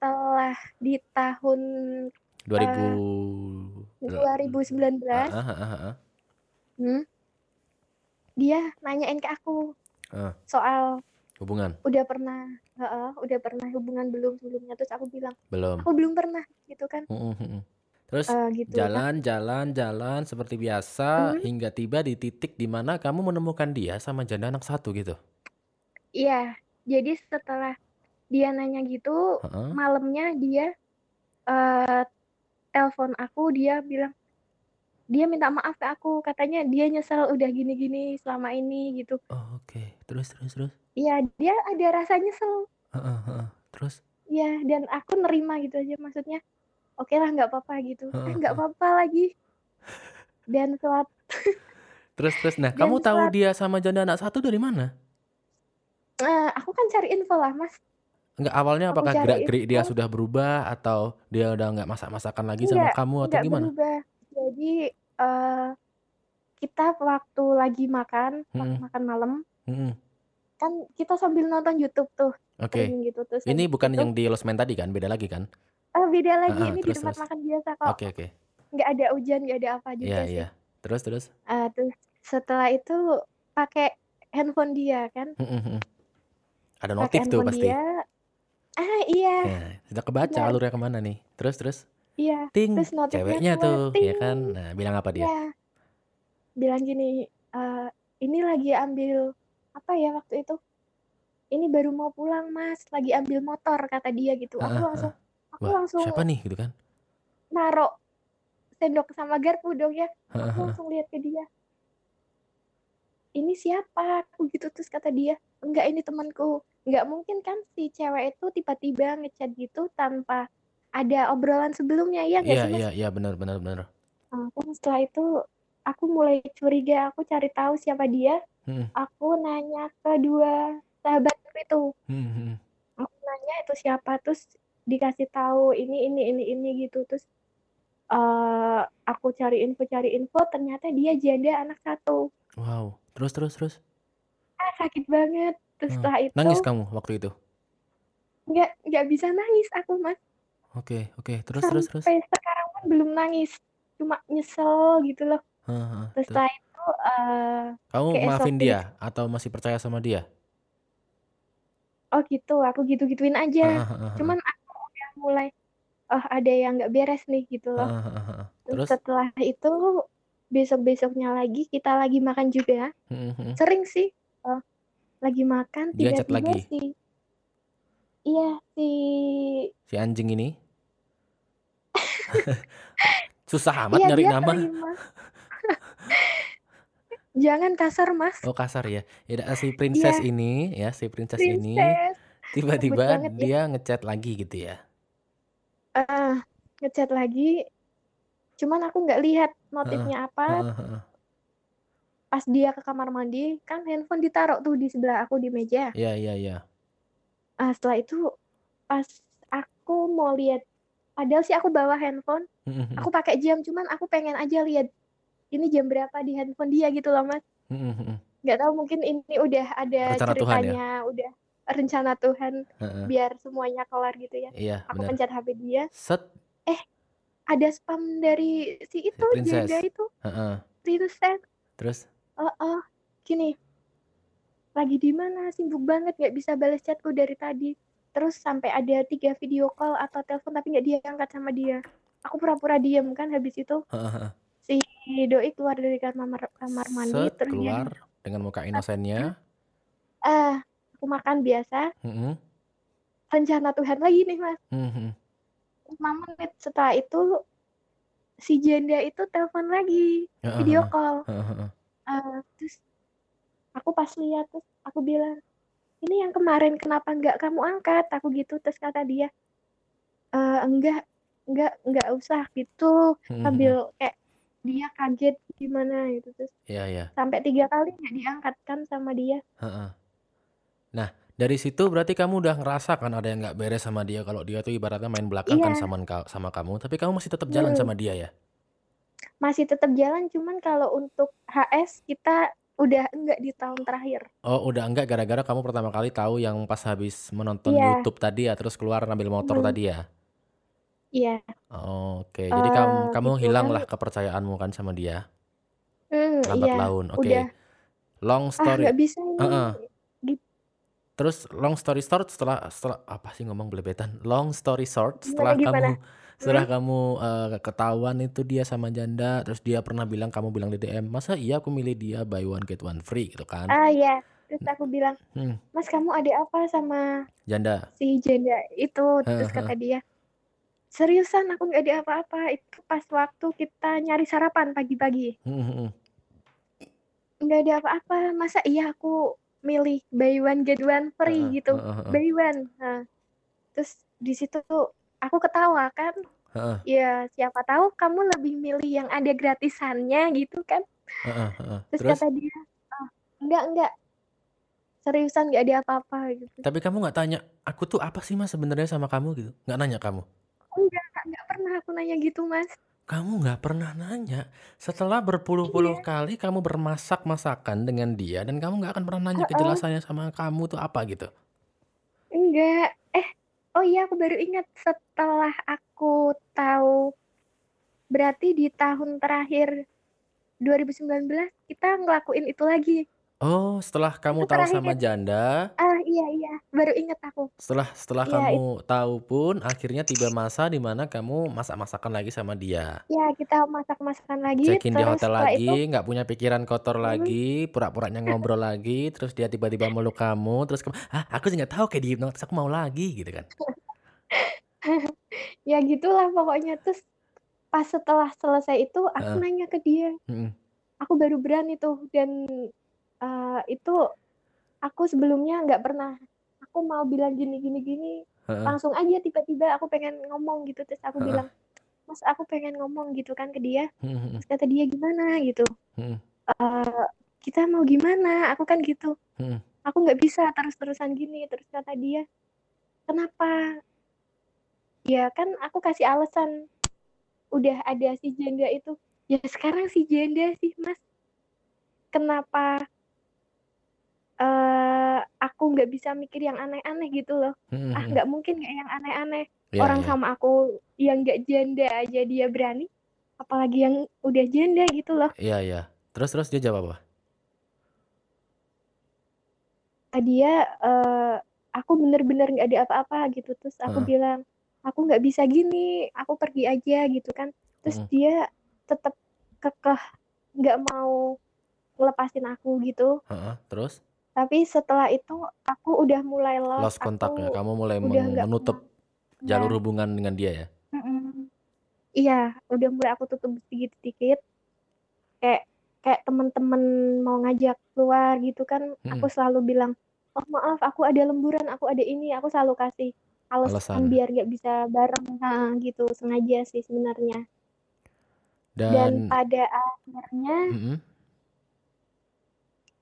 setelah di tahun, 2000 eee, del 2019 heeh heeh heeh. hmm, dia nanyain ke aku Heeh. soal Hubungan? udah pernah heeh, udah pernah hubungan belum sebelumnya, terus aku bilang, Belum. "Aku belum pernah," gitu kan. Mhm mhm. Terus Eee, gitu. Jalan jalan jalan seperti biasa Mhm. hingga tiba di titik di mana kamu menemukan dia sama janda anak satu gitu? Iya, jadi setelah dia nanya gitu, Heeh. malamnya dia, eee, telepon aku, dia bilang dia minta maaf ke aku, katanya dia nyesel udah gini-gini selama ini gitu. Oh, oke. Terus terus terus? Iya, dia ada rasa nyesel. Heeh heeh. Terus? Iya, dan aku nerima gitu aja, maksudnya, okelah nggak apa-apa gitu. Eh, nggak heeh. apa-apa lagi. Dan suat Terus terus. Nah, dan kamu tahu suat dia sama janda anak satu dari mana? Eee, aku kan cari info lah, Mas. Enggak, awalnya Aku apakah gerak-gerik dia sudah berubah atau dia udah nggak masak-masakan lagi sama Enggak kamu atau enggak gimana? berubah. Jadi, eee, kita waktu lagi makan, waktu Mhm. makan malam, Mhm. kan kita sambil nonton YouTube tuh, Oke. streaming gitu. Terus Ini bukan itu yang di Losmen tadi kan? Beda lagi kan? Oh, beda lagi, ini di terus tempat terus? makan biasa kok. Oke oke. Nggak ada hujan, nggak ada apa Iya juga sih. iya. Terus terus? Eee, terus setelah itu pakai handphone dia kan. Ada notif tuh pasti? dia ah, iya. Nah, sudah kebaca Iya. alurnya ke mana nih. Terus terus? Iya, Ting, terus ceweknya tuh, ya kan? ting. Nah, bilang apa dia? Iya. Bilang gini, eee, "Ini lagi ambil" apa ya waktu itu, "Ini baru mau pulang, Mas, lagi ambil motor," kata dia gitu. Aku heeh. langsung aku Wah, langsung siapa nih gitu kan? naruh sendok sama garpu dong ya. Aku langsung lihat ke dia. "Ini siapa?" Aku gitu. Terus kata dia, "Enggak, ini temanku." Nggak mungkin kan si cewek itu tiba-tiba nge-chat gitu tanpa ada obrolan sebelumnya, iya nggak Iya sih, iya iya, benar benar benar. Terus setelah itu aku mulai curiga, aku cari tahu siapa dia, Mhm. aku nanya ke 2 sahabatku itu. Mhm mhm. Aku nanya itu siapa, terus dikasih tahu ini ini ini ini gitu. Terus, eee, aku cari info cari info, ternyata dia janda anak 1. Wow. Terus terus terus? Ah, sakit banget. Terus Oh, setelah itu nangis kamu waktu itu? nggak nggak bisa nangis aku, Mas. Oke oke, terus terus terus? Sampai sekarang pun belum nangis. Cuma nyesel gitu loh. Heeh heeh, Terus setelah itu, eee, Kamu maafin dia atau masih percaya sama dia? Oh gitu, aku gitu-gituin aja. Cuman aku udah mulai, oh ada yang nggak beres nih gitu loh. Terus? setelah itu, besok-besoknya lagi kita lagi makan juga. Mhm mhm. Sering sih, eee, lagi makan tiba-tiba lagi? si iya, si Si anjing ini? Susah amat Iya, nyari nama. Jangan kasar, Mas. Oh kasar ya? Ya si princess Iya. ini ya, si princess ini Princess. Sebut tiba-tiba banget ya. dia nge-chat lagi gitu ya? Heeh, nge-chat lagi, cuman aku nggak lihat Heeh, notifnya apa. Pas dia ke kamar mandi, kan handphone ditaruh tuh di sebelah aku di meja. Iya iya iya. Ah, setelah itu pas aku mau lihat padahal sih aku bawa handphone, Mhm mhm. aku pakai jam, cuman aku pengen aja lihat ini jam berapa di handphone dia gitu loh, Mas. Nggak tahu mungkin ini udah ada Rencana Tuhan ya? ceritanya, udah rencana Tuhan Heeh. biar semuanya kelar gitu ya. Iya Aku benar. pencet HP dia, Set, eh ada spam dari si itu, princess. itu, Heeh. Princess. Terus? Heeh, gini, lagi di mana? Sibuk banget nggak bisa balas chatku dari tadi. Terus sampai ada 3 video call atau telepon tapi nggak diangkat sama dia. Aku pura-pura diem kan habis itu si doi keluar dari kamar kamar mandi Set, terus dia keluar dengan muka inosennya. ah aku makan biasa, Mhm. rencana Tuhan lagi nih, Mas. Mhm. 5 menit setelah itu si janda itu telepon lagi, Heeh video call. Heeh. Eh, terus aku pas lihat terus aku bilang, "Ini yang kemarin kenapa nggak kamu angkat?" Aku gitu. Terus kata dia, "Eh, enggak, enggak, enggak usah," gitu. Mhm. Sambil kayak dia kaget gimana gitu. Terus Iya iya. sampai 3 kali nggak diangkat kan sama dia. Heeh. Nah, dari situ berarti kamu udah ngerasa kan ada yang nggak beres sama dia kalau dia tuh ibaratnya main belakang kan Iya. sama sama kamu, tapi kamu masih tetap jalan Hmm. sama dia ya? Masih tetap jalan cuman kalau untuk HS kita udah enggak di tahun terakhir. Oh, udah enggak gara-gara kamu pertama kali tahu yang pas habis menonton Iya. YouTube tadi ya, terus keluar ngambil motor Mhm. tadi ya? Iya. Oke, jadi kamu Eh, kamu itu hilang kan lah kepercayaanmu kan sama dia? Hmm, Lambat iya. laun. Oke. Udah, Long ah story nggak bisa ini. heeh. Git Terus long story short setelah setelah apa sih ngomong belebetan? Long story short setelah Gimana gimana? kamu setelah Hmm? kamu eh, ketahuan itu dia sama janda, terus dia pernah bilang kamu bilang di DM, "Masa iya aku milih dia buy one get one free?" gitu kan. Ah iya. Terus aku bilang, Hmm, "Mas kamu ada apa sama janda. si janda itu?" Terus kata dia, "Seriusan aku nggak ada apa-apa. Itu pas waktu kita nyari sarapan pagi-pagi. Mhm mhm. Nggak ada apa-apa. Masa iya aku milih buy one get one free Heeh gitu. heeh heeh. Buy one." Nah, terus di situ tuh aku ketawa kan. Heeh. Ya siapa tahu kamu lebih milih yang ada gratisannya gitu kan. Heeh heeh. Terus Terus? kata dia, "Ah, enggak enggak. Seriusan nggak ada apa-apa," gitu. Tapi kamu nggak tanya, "Aku tuh apa sih Mas sebenarnya sama kamu?" gitu? Nggak nanya kamu? Enggak, enggak pernah aku nanya gitu, Mas. Kamu nggak pernah nanya. Setelah berpuluh-puluh Iya. kali kamu bermasak masakan dengan dia dan kamu nggak akan pernah nanya kejelasannya sama kamu tuh apa gitu? Enggak. Eh, oh iya aku baru ingat setelah aku tahu berarti di tahun terakhir 2019 kita ngelakuin itu lagi. Oh, setelah kamu Itu tahu sama terakhir. janda, Ah, iya iya, baru ingat aku. setelah setelah it kamu tahu pun akhirnya tiba masa di mana kamu masak-masakan lagi sama dia. ya kita masak-masakan lagi, Check-in di hotel itu lagi, nggak punya pikiran kotor hmm, lagi, pura-puranya ngobrol lagi, terus dia tiba-tiba meluk kamu, terus kamu, "Ah, aku sih nggak tahu kayak dihipnotis, aku mau lagi," gitu kan. ya gitulah pokoknya. Terus pas setelah selesai itu aku Heeh. nanya ke dia. Mhm. Aku baru berani tuh dan eh, itu aku sebelumnya nggak pernah. Aku mau bilang gini gini gini, Heeh. langsung aja tiba-tiba aku pengen ngomong gitu. Terus aku Heeh. bilang, Mas aku pengen ngomong gitu kan ke dia. Mhm mhm. Terus kata dia gimana gitu. "Eh, kita mau gimana? Aku kan gitu. Aku nggak bisa terus-terusan gini. Terus kata dia, kenapa? Ya kan aku kasih alasan. Udah ada si janda itu. Ya sekarang si janda sih mas. Kenapa eh aku nggak bisa mikir yang aneh-aneh gitu loh. Mhm Ah, mhm. nggak mungkin nggak yang aneh-aneh. Iya Orang iya. sama aku yang nggak janda aja dia berani, apalagi yang udah janda gitu loh. Iya iya. Terus terus dia jawab apa? Ah, Dia eh aku bener-bener nggak ada apa-apa gitu. Terus aku Heeh. bilang, aku nggak bisa gini, aku pergi aja gitu kan. Terus Mhm. dia tetap kekeh nggak mau ngelepasin aku gitu. Heeh, terus? Tapi setelah itu aku udah mulai lost, Lost kontak ya? aku Kamu mulai menutup pernah. jalur Iya. hubungan dengan dia ya? Iya, udah mulai aku tutup sedikit-sedikit. Kayak kayak teman-teman mau ngajak keluar gitu kan, aku Mhm. selalu bilang, "Oh maaf, aku ada lemburan, aku ada ini." Aku selalu kasih alasan Alasan. biar nggak bisa bareng, nah, gitu. Sengaja sih sebenarnya. Dan Dan pada akhirnya Mhm.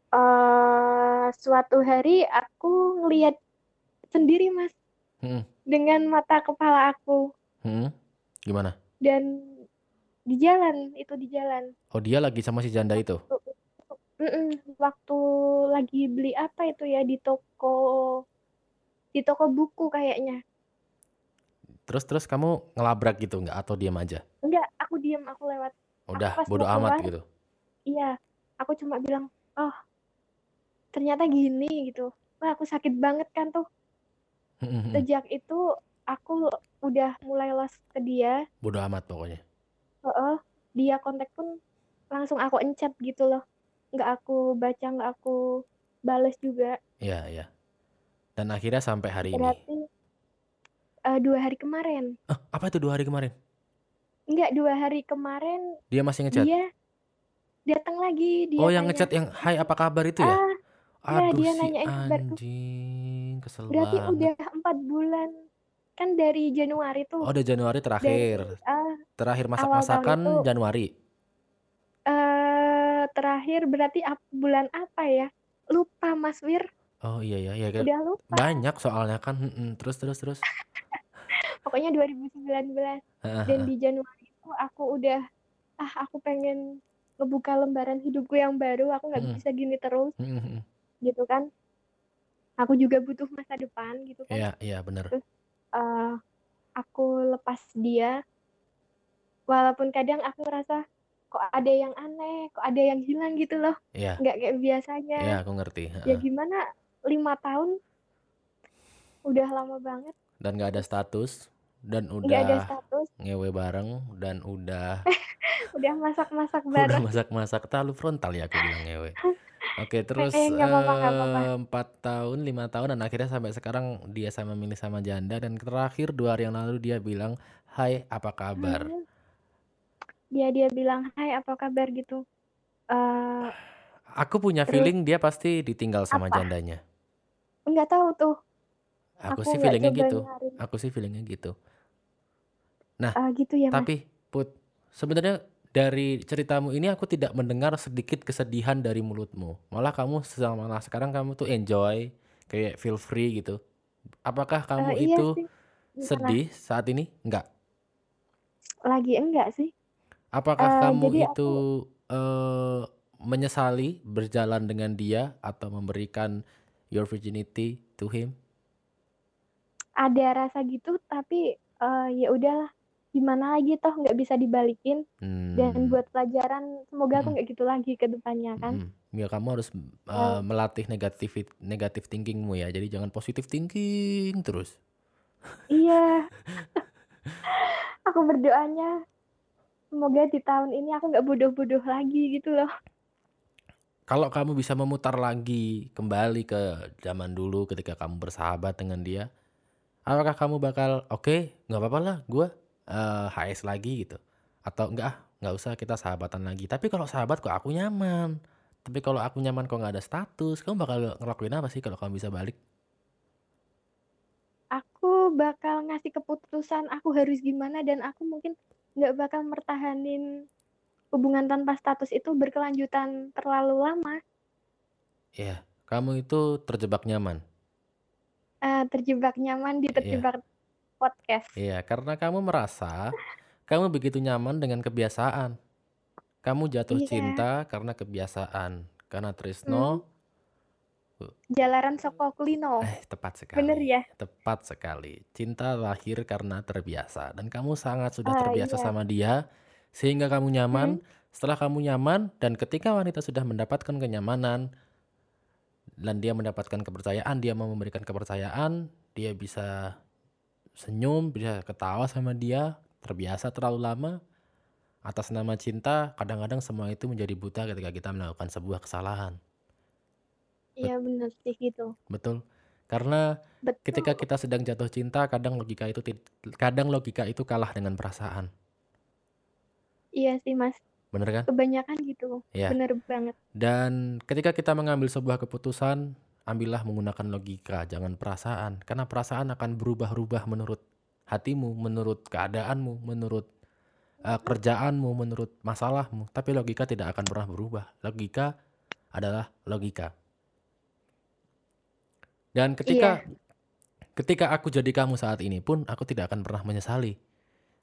Eh suatu hari aku ngelihat sendiri, Mas, Mhm. dengan mata kepala aku. Mhm. Gimana? Dan di jalan, itu di jalan. Oh, dia lagi sama si janda itu? Waktu waktu lagi beli apa itu ya di toko di toko buku kayaknya. Terus terus kamu ngelabrak gitu nggak atau diam aja? Enggak, aku diem, aku lewat. Udah bodo amat keluar, gitu? iya, aku cuma bilang, "Oh, ternyata gini," gitu. Wah, aku sakit banget kan tuh. Sejak itu aku udah mulai lost ke dia. Bodo amat pokoknya? Heeh, dia kontak pun langsung aku encet gitu loh. Nggak aku baca, nggak aku bales juga. Iya iya. Dan akhirnya sampai hari ini? Berarti eh, dua hari kemarin. Ah, apa itu 2 hari kemarin? Enggak, dua hari kemarin Dia masih nge-chat? dia datang lagi, dia Oh, yang nge-chat yang, "Hai, apa kabar?" itu ya? ah, ya Aduh dia si nanyain kabarku. anjing, kesel Berarti banget. udah empat bulan. Kan dari Januari tuh. Oh, udah Januari Dari terakhir. ah, Terakhir awal tahun masak-masakan Januari. eh terakhir berarti ap- bulan apa ya? Lupa Mas Wir, Oh, iya ya, ya kayak udah lupa. banyak soalnya kan. Terus terus terus? Pokoknya 2019. Heeh Dan di Januari itu aku udah ah aku pengen ngebuka lembaran hidupku yang baru. Aku nggak bisa gini terus. Gitu kan. Aku juga butuh masa depan gitu kan. Iya iya, bener. Terus eh aku lepas dia. Walaupun kadang aku ngerasa kok ada yang aneh, kok ada yang hilang gitu loh. Iya. Nggak kayak biasanya. Iya, aku ngerti, Ya gimana lima tahun udah lama banget Dan nggak ada status, dan nggak ada udah status, ngewe bareng, dan udah udah masak-masak udah bareng. masak-masak. Terlalu frontal ya aku bilang ngewe. Oke, terus Eh eh, 4 tahun, 5 tahun, dan akhirnya sampai sekarang dia sama milih sama janda, dan terakhir 2 hari yang lalu dia bilang, "Hai, apa kabar?" Hmm. Dia dia bilang, "Hai, apa kabar?" gitu. Eh Aku punya terus feeling dia pasti ditinggal sama apa? jandanya. Nggak tahu tuh. Aku Aku sih feelingnya gitu. nyari. Aku sih feelingnya gitu. Nah, Ah, gitu ya, Mas. tapi Put, sebenarnya dari ceritamu ini aku tidak mendengar sedikit kesedihan dari mulutmu. Malah kamu sama sekarang kamu tuh enjoy, kayak feel free gitu. Apakah kamu iya itu sih. Gimana? sedih saat ini? Enggak. Lagi enggak sih? Apakah Eh, kamu itu aku eh, menyesali berjalan dengan dia atau memberikan your virginity to him? ada rasa gitu, tapi eh, ya udahlah. Gimana lagi toh nggak bisa dibalikin. Dan Hmm. buat pelajaran, semoga aku Mm-mm. nggak gitu lagi ke depannya kan. Mm-mm. Ya kamu harus Eh, eh, melatih negatif negatif thinkingmu ya. Jadi jangan positive thinking terus. iya, aku berdoanya semoga di tahun ini aku nggak bodoh-bodoh lagi gitu loh. Kalau kamu bisa memutar lagi kembali ke zaman dulu ketika kamu bersahabat dengan dia, apakah kamu bakal oke, nggak apa-apa lah, gue HS lagi gitu, atau enggak ah, nggak usah kita sahabatan lagi. Tapi kalau sahabat kok aku nyaman. Tapi kalau aku nyaman kok nggak ada status, kamu bakal ngelakuin apa sih kalau kamu bisa balik? Aku bakal ngasih keputusan aku harus gimana dan aku mungkin nggak bakal mertahanin hubungan tanpa status itu berkelanjutan terlalu lama. Ya, kamu itu terjebak nyaman. Eh, terjebak nyaman di Iya, terjebak podcast. iya, karena kamu merasa kamu begitu nyaman dengan kebiasaan. Kamu jatuh Iya. cinta karena kebiasaan, karena Hmm. Trisno Jalaran Soko Kulino. Eh, tepat sekali. Bener ya? Tepat sekali. Cinta lahir karena terbiasa dan kamu sangat sudah Ah, terbiasa iya. sama dia sehingga kamu nyaman. Hmm. Setelah kamu nyaman dan ketika wanita sudah mendapatkan kenyamanan dan dia mendapatkan kepercayaan, dia mau memberikan kepercayaan, dia bisa senyum, bisa ketawa sama dia, terbiasa terlalu lama atas nama cinta, kadang-kadang semua itu menjadi buta ketika kita melakukan sebuah kesalahan. Iya bener sih gitu. Betul. Karena Betul. ketika kita sedang jatuh cinta, kadang logika itu kadang logika itu kalah dengan perasaan. Iya sih mas. Bener kan? Kebanyakan gitu. Ya. Bener banget. Dan ketika kita mengambil sebuah keputusan, ambillah menggunakan logika, jangan perasaan. Karena perasaan akan berubah-ubah menurut hatimu, menurut keadaanmu, menurut uh, kerjaanmu, menurut masalahmu. Tapi logika tidak akan pernah berubah. Logika adalah logika. Dan ketika ketika aku jadi kamu saat ini pun aku tidak akan pernah menyesali.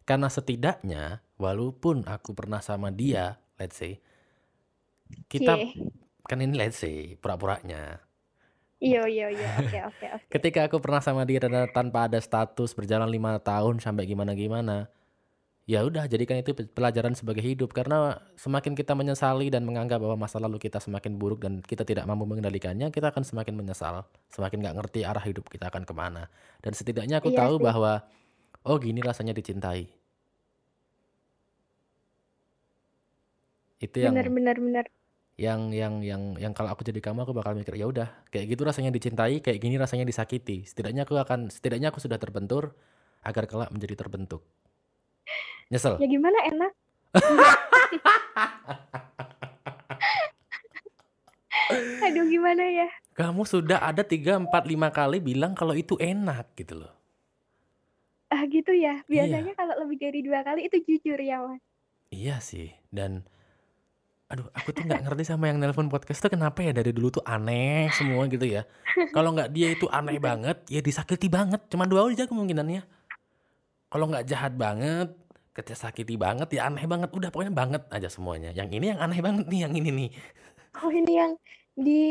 Karena setidaknya walaupun aku pernah sama dia, let's say, kita Cie. kan ini let's say pura-puranya. Iya iya iya. Oke oke oke. Ketika aku pernah sama dia tanpa ada status berjalan lima tahun sampai gimana gimana, ya udah jadikan itu pelajaran sebagai hidup karena semakin kita menyesali dan menganggap bahwa masa lalu kita semakin buruk dan kita tidak mampu mengendalikannya, kita akan semakin menyesal, semakin nggak ngerti arah hidup kita akan ke mana. Dan setidaknya aku Iya tahu sih. bahwa oh gini rasanya dicintai. Itu yang Bener bener bener. Yang yang yang yang kalau aku jadi kamu aku bakal mikir ya udah kayak gitu rasanya dicintai kayak gini rasanya disakiti setidaknya aku akan setidaknya aku sudah terbentur agar kelak menjadi terbentuk nyesel Ya gimana enak? Aduh gimana ya? kamu sudah ada 3 4 5 kali bilang kalau itu enak gitu loh Ah gitu ya. Iya. Biasanya kalau lebih dari dua kali itu jujur ya mas. iya sih dan aduh aku tuh nggak ngerti sama yang nelpon podcast tuh kenapa ya? Dari dulu tuh aneh semua gitu ya. Kalau nggak dia itu aneh banget ya disakiti banget. Cuma dua aja kemungkinannya. Kalau nggak jahat banget sakiti banget ya aneh banget. Udah pokoknya banget aja semuanya. Yang ini yang aneh banget nih yang ini nih. Oh ini yang di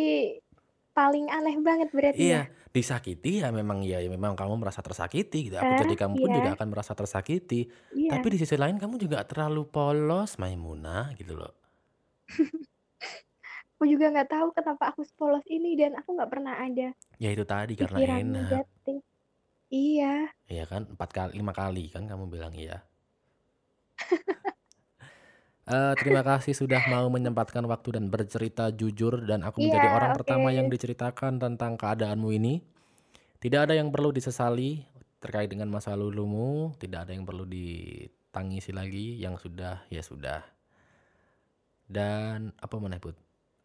paling aneh banget berarti iya ya. disakiti ya memang ya, ya memang kamu merasa tersakiti gitu. Aku Ah, jadi kamu pun iya. juga akan merasa tersakiti. Iya. tapi di sisi lain kamu juga terlalu polos Maimunah gitu loh Aku juga nggak tahu kenapa aku sepolos ini dan aku nggak pernah ada ya itu tadi karena enak. Iya. Iya kan empat kali lima kali kan kamu bilang iya. Eh, terima kasih sudah mau menyempatkan waktu dan bercerita jujur dan aku menjadi Iya, orang pertama oke. yang diceritakan tentang keadaanmu ini. Tidak ada yang perlu disesali terkait dengan masa lalumu, tidak ada yang perlu ditangisi lagi, yang sudah ya sudah. Dan apa mana Put?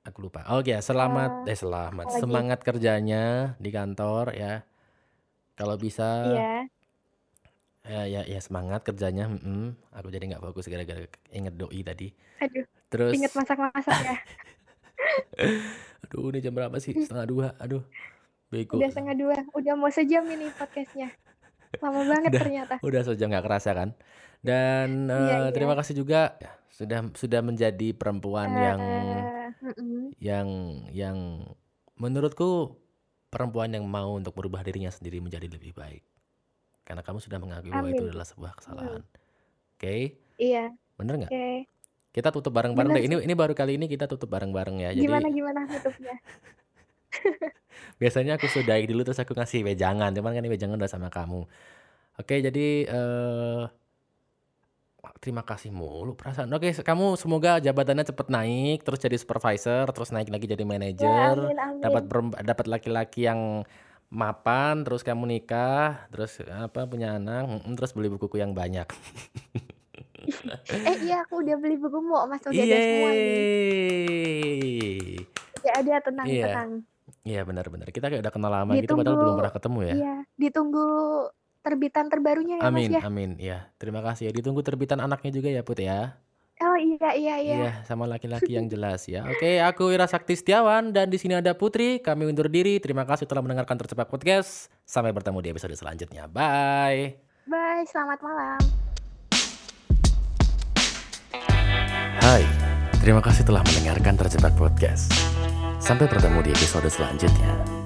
Aku lupa. Oke, selamat eh selamat. lagi? Semangat kerjanya di kantor ya. Kalau bisa Iya. Ya, ya, ya semangat kerjanya. mm-mm. Aku jadi nggak fokus gara-gara inget doi tadi. Aduh, Terus, inget masak-masak ya. aduh ini jam berapa sih? Setengah dua. Aduh, bego. Udah setengah dua. Udah mau sejam ini podcastnya. Lama banget Udah. ternyata. Udah sejam nggak kerasa kan? Dan Iya, iya. terima kasih juga ya, sudah sudah menjadi perempuan yang Eh, mm-mm. yang yang menurutku perempuan yang mau untuk merubah dirinya sendiri menjadi lebih baik. Karena kamu sudah mengakui bahwa itu adalah sebuah kesalahan. Oke, Iya. bener nggak? Oke. Kita tutup bareng-bareng deh. Ini ini baru kali ini kita tutup bareng-bareng ya. Jadi Gimana gimana tutupnya? biasanya aku sudahi dulu terus aku ngasih wejangan. Cuman kan ini wejangan udah sama kamu. Oke, jadi eh terima kasih mulu perasaan. Oke, kamu semoga jabatannya cepet naik, terus jadi supervisor, terus naik lagi jadi Ya, manajer, amin. dapat dapat laki-laki yang mapan, terus kamu nikah, terus apa punya anak, terus beli bukuku yang banyak. Eh iya aku udah beli bukumu, Mas udah ada semua ini. Yeay. Udah ada tenang Iya. tenang. Iya benar-benar. Kita kayak udah kenal lama gitu padahal Ditunggu. belum pernah ketemu ya. Iya, ditunggu terbitan terbarunya ya Amin, Mas ya. amin. Ya, terima kasih ya. Ditunggu terbitan anaknya juga ya, Put ya. Oh iya iya iya. Iya, sama laki-laki yang jelas ya. Oke, aku Wira Sakti Setiawan dan di sini ada Putri. Kami undur diri. Terima kasih telah mendengarkan Tercepat Podcast. Sampai bertemu di episode selanjutnya. Bye. Bye, selamat malam. Hai, terima kasih telah mendengarkan Tercepat Podcast. Sampai bertemu di episode selanjutnya.